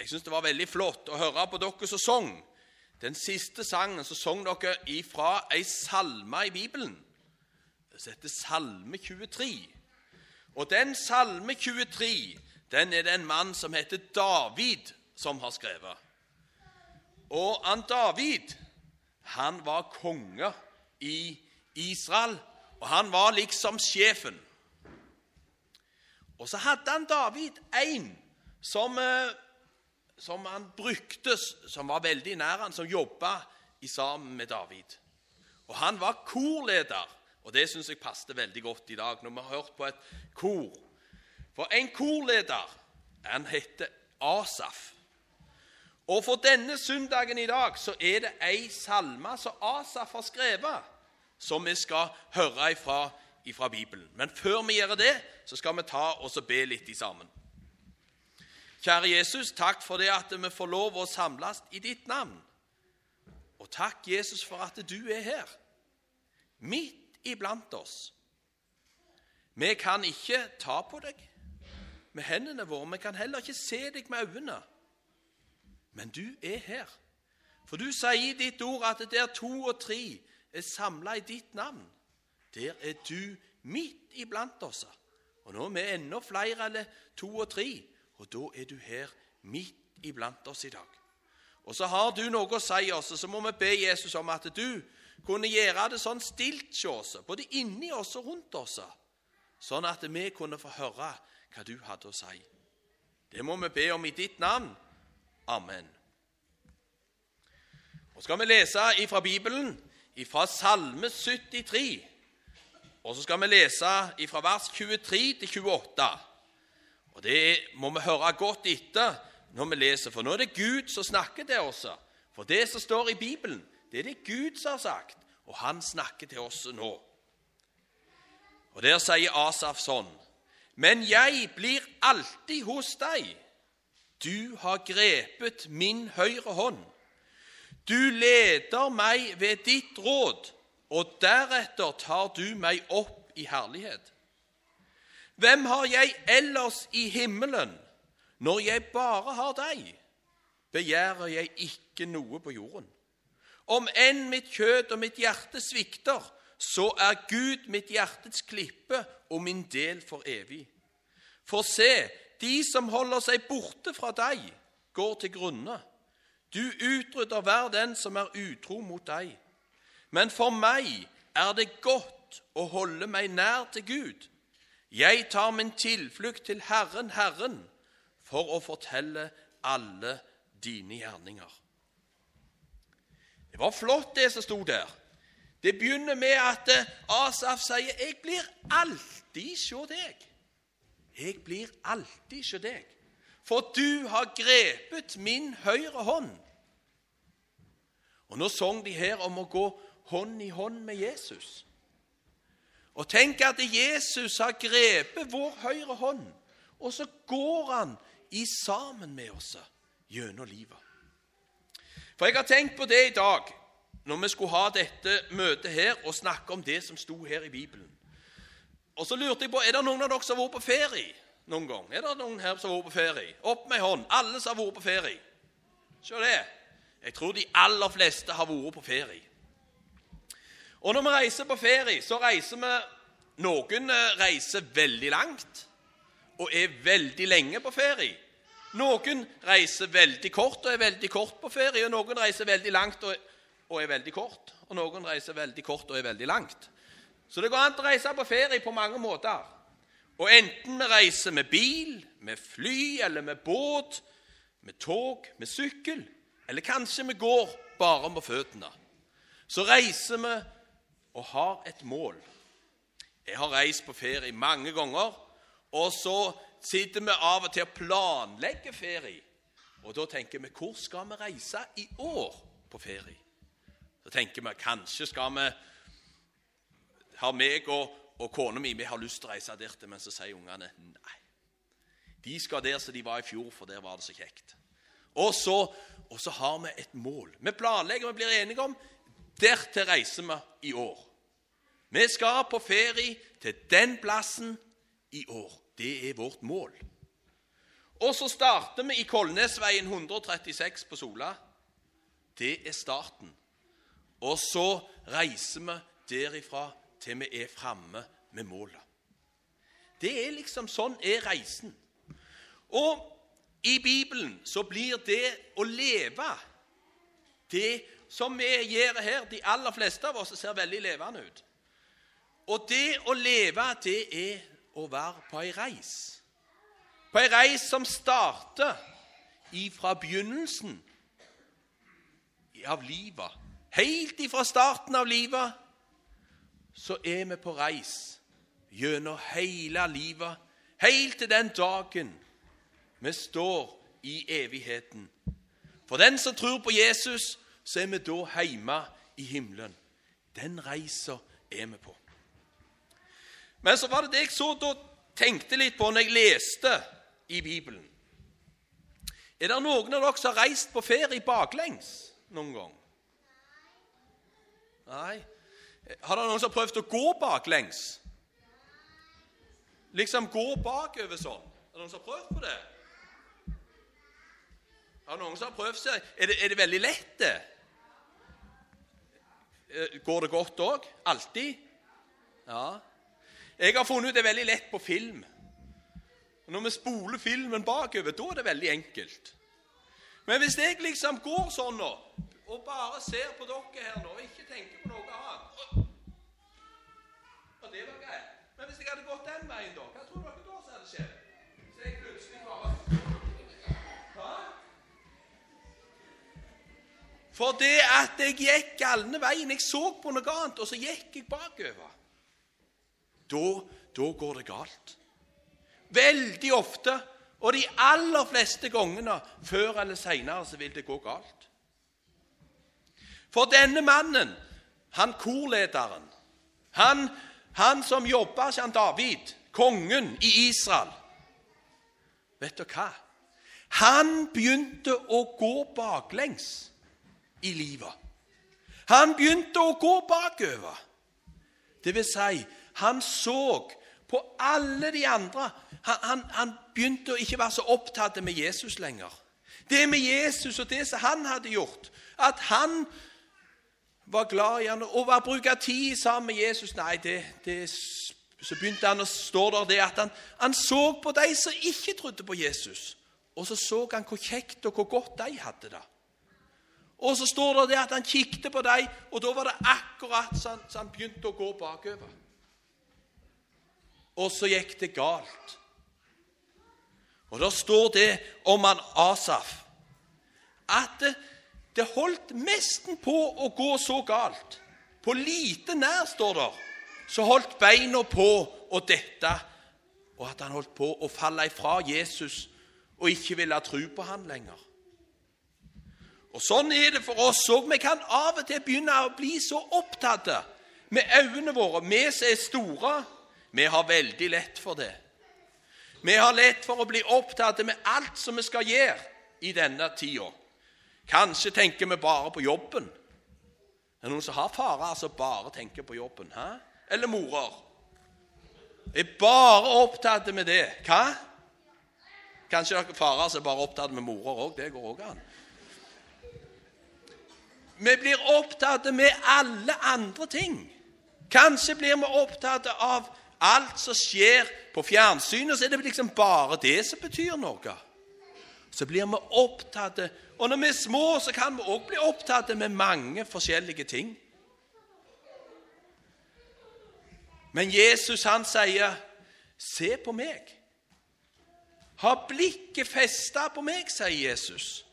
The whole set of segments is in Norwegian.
Jeg syns det var veldig flott å høre på dere som sang. Den siste sangen så sang dere ifra ei salme i Bibelen. Det heter Salme 23. Og den Salme 23 den er det en mann som heter David, som har skrevet. Og han David han var konge i Israel, og han var liksom sjefen. Og så hadde han David en som, eh, som han brukte, som var veldig nær han, som jobba sammen med David. Og Han var korleder, og det syns jeg passet veldig godt i dag når vi har hørt på et kor. For en korleder han heter Asaf. Og for denne søndagen i dag så er det ei salme som Asaf har skrevet, som vi skal høre ifra, ifra Bibelen. Men før vi gjør det, så skal vi ta oss og be litt sammen. Kjære Jesus, takk for det at vi får lov å samles i ditt navn. Og takk, Jesus, for at du er her, midt iblant oss. Vi kan ikke ta på deg med hendene våre, vi kan heller ikke se deg med øynene. Men du er her. For du sier i ditt ord at der to og tre er samla i ditt navn, der er du midt iblant oss. Og nå er vi enda flere eller to og tre, og da er du her midt iblant oss i dag. Og så har du noe å si oss, og så må vi be Jesus om at du kunne gjøre det sånn stilt hos oss, både inni oss og rundt oss, sånn at vi kunne få høre hva du hadde å si. Det må vi be om i ditt navn. Amen. Og skal vi lese fra Bibelen, fra Salme 73. Og så skal vi lese fra vers 23 til 28. Og Det må vi høre godt etter når vi leser, for nå er det Gud som snakker til oss. For det som står i Bibelen, det er det Gud som har sagt, og han snakker til oss nå. Og Der sier Asaf sånn Men jeg blir alltid hos deg. Du har grepet min høyre hånd. Du leder meg ved ditt råd, og deretter tar du meg opp i herlighet. Hvem har jeg ellers i himmelen når jeg bare har deg? Begjærer jeg ikke noe på jorden. Om enn mitt kjød og mitt hjerte svikter, så er Gud mitt hjertets klippe og min del for evig. For se, de som holder seg borte fra deg, går til grunne. Du utrydder hver den som er utro mot deg. Men for meg er det godt å holde meg nær til Gud. Jeg tar min tilflukt til Herren, Herren, for å fortelle alle dine gjerninger. Det var flott, det som sto der. Det begynner med at eh, Asaf sier 'Jeg blir alltid sjå deg'. Jeg blir alltid sjå deg, for du har grepet min høyre hånd. Og Nå sang de her om å gå hånd i hånd med Jesus. Og tenk at Jesus har grepet vår høyre hånd, og så går han i sammen med oss gjennom livet. For jeg har tenkt på det i dag når vi skulle ha dette møtet her og snakke om det som sto her i Bibelen. Og så lurte jeg på, Er det noen av dere som har vært på ferie noen gang? Er det noen her som har vært på ferie? Opp med hånd. Alle som har vært på ferie. Se det. Jeg tror de aller fleste har vært på ferie. Og når vi reiser på ferie, så reiser vi Noen eh, reiser veldig langt og er veldig lenge på ferie. Noen reiser veldig kort og er veldig kort på ferie, og noen reiser veldig langt og er veldig kort, og noen reiser veldig kort og er veldig langt. Så det går an å reise på ferie på mange måter. Og enten vi reiser med bil, med fly eller med båt, med tog, med sykkel, eller kanskje vi går bare med føttene, så reiser vi og har et mål. Jeg har reist på ferie mange ganger, og så sitter vi av og til og planlegger ferie. Og da tenker vi hvor skal vi reise i år på ferie? Så tenker vi kanskje skal vi Har meg og, og kona mi vi har lyst til å reise der men så sier ungene nei. De skal der som de var i fjor, for der var det så kjekt. Og så, og så har vi et mål. Vi planlegger, vi blir enige om Dertil reiser vi i år. Vi skal på ferie til den plassen i år. Det er vårt mål. Og så starter vi i Kolnesveien 136 på Sola. Det er starten. Og så reiser vi derifra til vi er framme med målet. Det er liksom sånn er reisen. Og i Bibelen så blir det å leve det som vi gjør her De aller fleste av oss ser veldig levende ut. Og det å leve, det er å være på ei reis. På ei reis som starter ifra begynnelsen av livet. Helt ifra starten av livet så er vi på reis gjennom hele livet, helt til den dagen vi står i evigheten. For den som tror på Jesus, så er vi da hjemme i himmelen. Den reisa er vi på. Men så var det det jeg så da tenkte litt på når jeg leste i Bibelen. Er det noen av dere som har reist på ferie baklengs noen gang? Nei. Har det noen som har prøvd å gå baklengs? Liksom gå bakover sånn. Er det noen som har prøvd på det? Har noen som har prøvd seg? Er det, er det veldig lett, det? Eh, går det godt òg? Alltid? Ja. Jeg har funnet ut det er veldig lett på film. Når vi spoler filmen bakover, da er det veldig enkelt. Men hvis jeg liksom går sånn nå, og bare ser på dere her nå, og ikke tenker på noe annet Og det var greit. Men hvis jeg hadde gått den veien, da, hva tror dere da som hadde skjedd? Så jeg plutselig bare Hva? For det at jeg gikk galne veien Jeg så på noe annet, og så gikk jeg bakover da, da går det galt. Veldig ofte, og de aller fleste gangene, før eller seinere, så vil det gå galt. For denne mannen, han korlederen, han, han som jobba som David, kongen i Israel Vet du hva? Han begynte å gå baklengs i livet. Han begynte å gå bakover. Det vil si, han så på alle de andre. Han, han, han begynte å ikke være så opptatt med Jesus lenger. Det med Jesus og det som han hadde gjort, at han var glad i han og var bruke tid sammen med Jesus Nei, det, det, så begynte han å stå der det at han, han så på de som ikke trodde på Jesus. Og så så han hvor kjekt og hvor godt de hadde det. Og så står det at han kikket på dem, og da var det akkurat så han, så han begynte å gå bakover og så gikk det galt. Og da står det om han Asaf at det, det holdt nesten på å gå så galt. På lite nær, står det, så holdt beina på å dette, og at han holdt på å falle ifra Jesus og ikke ville tro på han lenger. Og Sånn er det for oss òg. Vi kan av og til begynne å bli så opptatt med øynene våre, vi som er store vi har veldig lett for det. Vi har lett for å bli opptatt med alt som vi skal gjøre i denne tida. Kanskje tenker vi bare på jobben. Det er noen som har farer som bare tenker på jobben. Hæ? Eller morer. Er bare opptatt med det. Hva? Kanskje dere farer som er bare opptatt med morer òg. Det går òg an. Vi blir opptatt med alle andre ting. Kanskje blir vi opptatt av alt som skjer på fjernsynet, så er det liksom bare det som betyr noe. Så blir vi opptatt Og når vi er små, så kan vi òg bli opptatt med mange forskjellige ting. Men Jesus, han sier, 'Se på meg'. Ha blikket festa på meg, sier Jesus.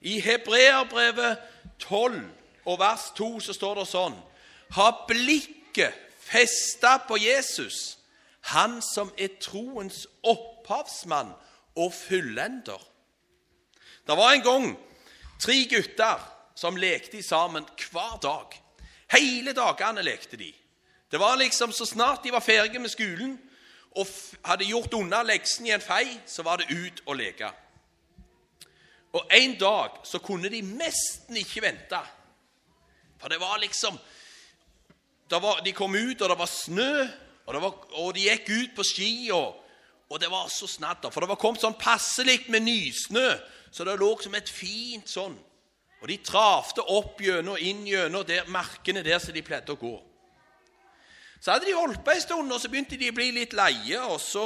I Hebreerbrevet 12 og vers 2 så står det sånn Ha blikket festa på Jesus, han som er troens opphavsmann og fullender. Det var en gang tre gutter som lekte sammen hver dag. Hele dagene lekte de. Det var liksom Så snart de var ferdige med skolen og hadde gjort unna leksen i en fei, så var det ut og leke. Og En dag så kunne de nesten ikke vente. For det var liksom var, de kom ut, og det var snø, og, det var, og, de gikk ut på ski. Og, Og det var så snadder, for det var kommet sånn passelig med nysnø, så det lå som et fint sånn. Og de travte opp gjennom inn gjennom der, markene der som de pleide å gå. Så hadde de holdt på en stund, og så begynte de å bli litt leie. Og så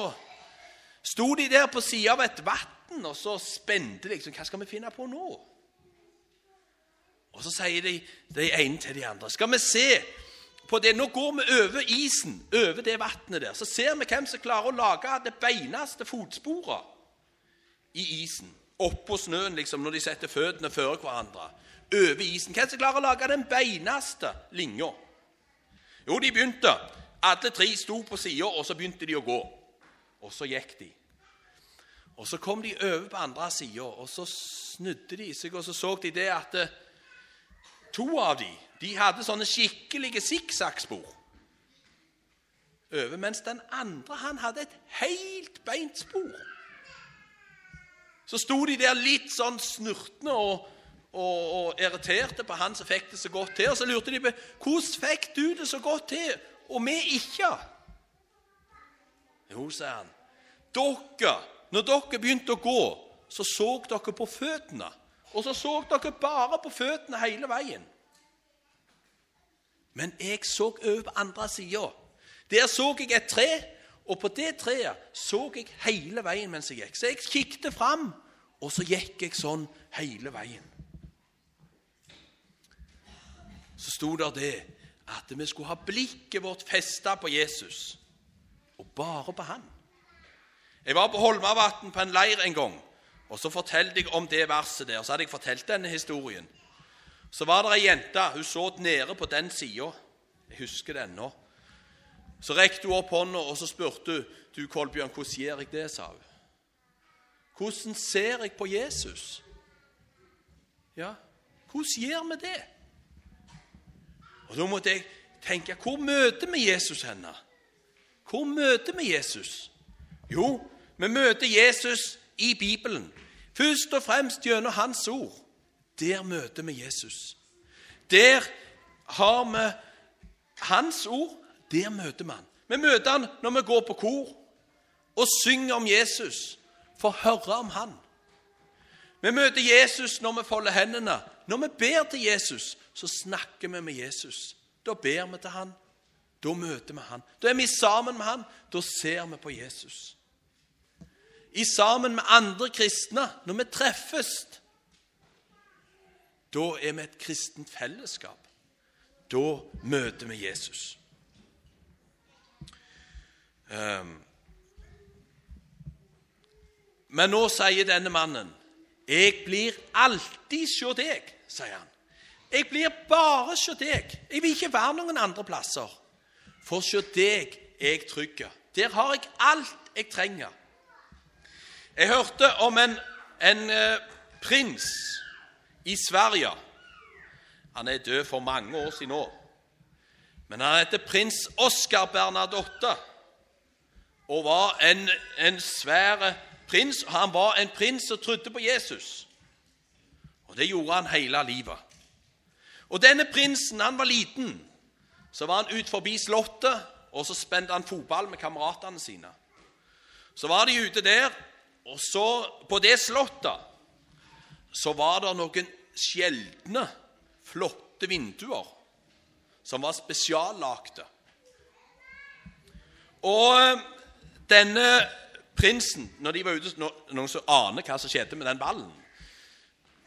sto de der på sida av et vann, og så spente liksom Hva skal vi finne på nå? Og så sier de, de ene til de andre Skal vi se på det? Nå går vi over isen, over det vannet der. Så ser vi hvem som klarer å lage det beineste fotsporet i isen. Oppå snøen, liksom, når de setter føttene før hverandre. Over isen. Hvem som klarer å lage den beineste linja? Jo, de begynte. Alle tre sto på sida, og så begynte de å gå. Og så gikk de. Og Så kom de over på andre sida, og så snudde de seg, og så så de det at eh, to av de, de hadde sånne skikkelige sikksakkspor over, mens den andre han hadde et helt beint spor. Så sto de der litt sånn snurtne og, og, og irriterte på han som fikk det så godt til. Og så lurte de på hvordan fikk du det så godt til, og vi ikke. Jo, sa han, dere, når dere begynte å gå, så så dere på føttene. Og så så dere bare på føttene hele veien. Men jeg så over på andre sida. Der så jeg et tre, og på det treet så jeg hele veien mens jeg gikk. Så jeg kikket fram, og så gikk jeg sånn hele veien. Så sto der det at vi skulle ha blikket vårt festa på Jesus, og bare på han. Jeg var på Holmavatn på en leir en gang, og så fortalte jeg om det verset der. Så hadde jeg fortalt denne historien. Så var det ei jente. Hun så nede på den sida. Jeg husker det ennå. Så rekte hun opp hånda og så spurte hun, du Kolbjørn, hvordan gjør jeg det, sa hun. Hvordan ser jeg på Jesus? Ja, hvordan gjør vi det? Og Da måtte jeg tenke hvor møter vi Jesus henne? Hvor møter vi Jesus? Jo, vi møter Jesus i Bibelen. Først og fremst gjennom Hans ord. Der møter vi Jesus. Der har vi Hans ord. Der møter vi han. Vi møter han når vi går på kor og synger om Jesus, får høre om han. Vi møter Jesus når vi folder hendene. Når vi ber til Jesus, så snakker vi med Jesus. Da ber vi til han. Da møter vi han. Da er vi sammen med han. Da ser vi på Jesus. I sammen med andre kristne, når vi treffes, da er vi et kristent fellesskap. Da møter vi Jesus. Um, men nå sier denne mannen, 'Jeg blir alltid hos deg', sier han. 'Jeg blir bare hos deg. Jeg vil ikke være noen andre plasser.' 'For hos deg er jeg trygg. Der har jeg alt jeg trenger.' Jeg hørte om en, en uh, prins i Sverige. Han er død for mange år siden nå. Men han heter prins Oskar Bernadotte og var en, en svær prins. Han var en prins som trodde på Jesus. Og det gjorde han hele livet. Og denne prinsen, han var liten. Så var han ut forbi slottet, og så spente han fotball med kameratene sine. Så var de ute der, og så på det slottet så var det noen sjeldne, flotte vinduer som var spesiallagte. Og eh, denne prinsen, når de var ute Noen som aner hva som skjedde med den ballen?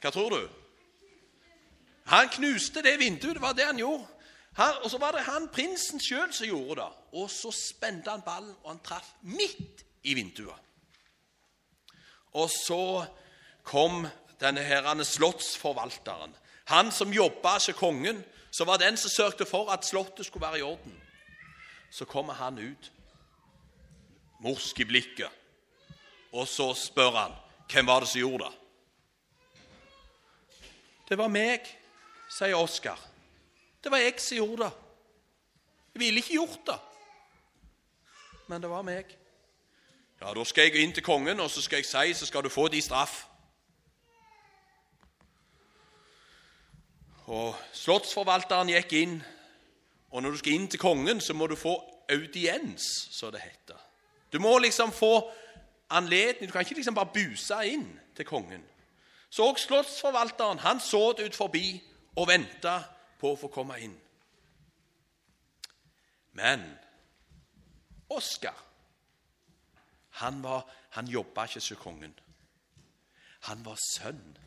Hva tror du? Han knuste det vinduet. Det var det han gjorde. Han, og så var det han prinsen sjøl som gjorde det. Og så spente han ballen, og han traff midt i vinduet. Og så kom denne herrene slottsforvalteren. Han som jobba som kongen, som var den som sørgte for at slottet skulle være i orden. Så kommer han ut, morsk i blikket, og så spør han hvem var det som gjorde det. Det var meg, sier Oskar. Det var jeg som gjorde det. Jeg ville ikke gjort det, men det var meg. Ja, Da skal jeg inn til kongen, og så skal jeg si, så skal du få de straff. Og Slottsforvalteren gikk inn, og når du skal inn til kongen, så må du få audiens, som det heter. Du må liksom få anledning. Du kan ikke liksom bare buse inn til kongen. Så òg slottsforvalteren han så det ut forbi og venta på å få komme inn. Men Oskar han, var, han jobba ikke som kongen. Han var sønn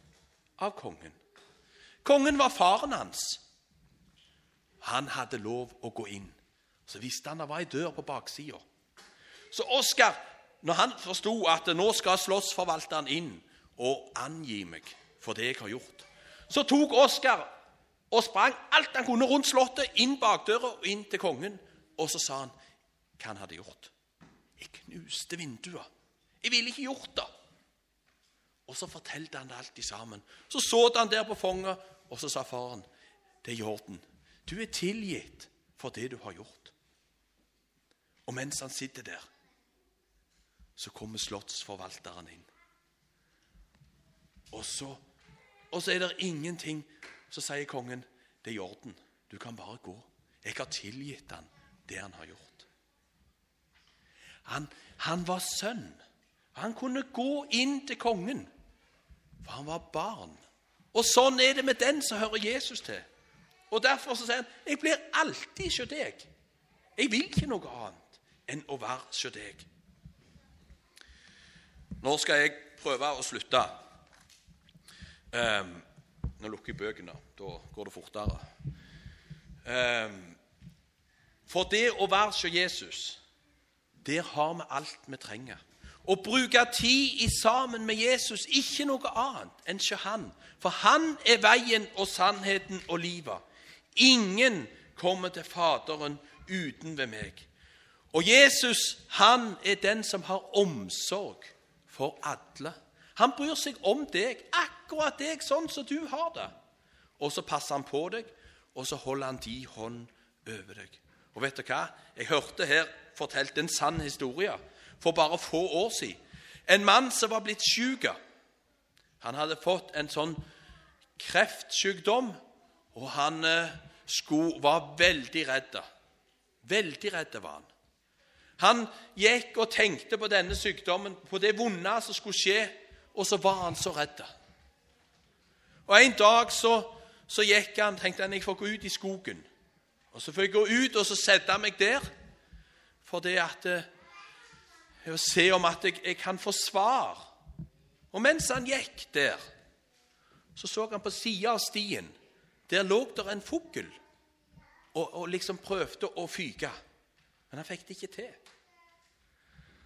av kongen. Kongen var faren hans. Han hadde lov å gå inn. Så visste han det var ei dør på baksida. Så Oskar, når han forsto at nå skal slottsforvalteren inn og angi meg for det jeg har gjort, så tok Oskar og sprang alt han kunne rundt slottet, inn bakdøra og inn til kongen. Og så sa han hva han hadde gjort. Jeg knuste vindua. Jeg ville ikke gjort det. Og så fortalte han det alltid sammen. Så så han der på fanget, og så sa faren det er i orden. Du er tilgitt for det du har gjort. Og mens han sitter der, så kommer slottsforvalteren inn. Og så, og så er det ingenting. Så sier kongen det er i orden. Du kan bare gå. Jeg har tilgitt han det han har gjort. Han, han var sønn. Han kunne gå inn til kongen, for han var barn. Og sånn er det med den som hører Jesus til. Og Derfor så sier han jeg blir alltid hos deg. Jeg vil ikke noe annet enn å være hos deg. Nå skal jeg prøve å slutte. Um, nå lukker jeg bøkene. Da går det fortere. Um, for det å være hos Jesus, der har vi alt vi trenger. Å bruke tid i sammen med Jesus, ikke noe annet enn ikke han. For han er veien og sannheten og livet. Ingen kommer til Faderen uten ved meg. Og Jesus, han er den som har omsorg for alle. Han bryr seg om deg, akkurat deg, sånn som du har det. Og så passer han på deg, og så holder han din hånd over deg. Og vet du hva? Jeg hørte her fortalt en sann historie for bare få år siden. En mann som var blitt syk. Han hadde fått en sånn kreftsykdom, og han eh, skulle, var veldig redd. Veldig redd var han. Han gikk og tenkte på denne sykdommen, på det vonde som skulle skje, og så var han så redd. Og En dag så, så gikk han, tenkte han jeg får gå ut i skogen. Og Så får jeg gå ut og så sette meg der for det at eh, å se om at jeg, jeg kan få svar. Og mens han gikk der, så så han på sida av stien. Der lå der en fugl og, og, liksom prøvde å fyke. Men han fikk det ikke til.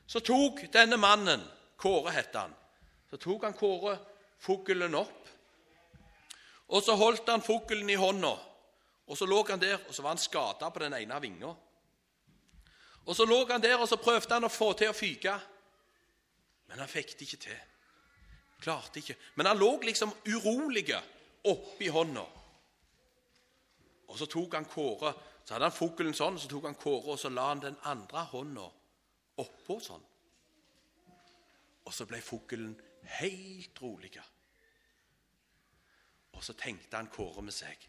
Så tok denne mannen, Kåre het han, så tok han Kåre fuglen opp. Og så holdt han fuglen i hånda, og så lå han der, og så var han skada på den ene vinga. Og så lå han der, og så prøvde han å få til å fyke. Men han fikk det ikke til. Klarte ikke. Men han lå liksom urolig oppi hånda. Og så tok han Kåre, så hadde han fuglen sånn, så tok han Kåre og så la han den andre hånda oppå sånn. Og så ble fuglen helt rolig. Og så tenkte han Kåre med seg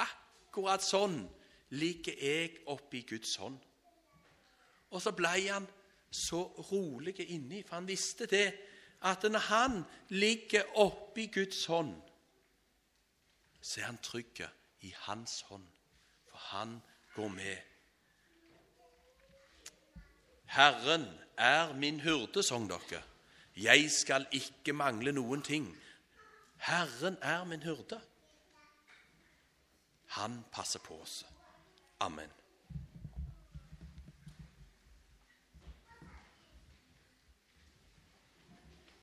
Akkurat sånn ligger jeg oppi Guds hånd. Og så ble han så rolig inni, for han visste det at når han ligger oppi Guds hånd, så er han trygg i hans hånd, for han går med. Herren er min hyrde, sang dere. Jeg skal ikke mangle noen ting. Herren er min hyrde. Han passer på oss. Amen.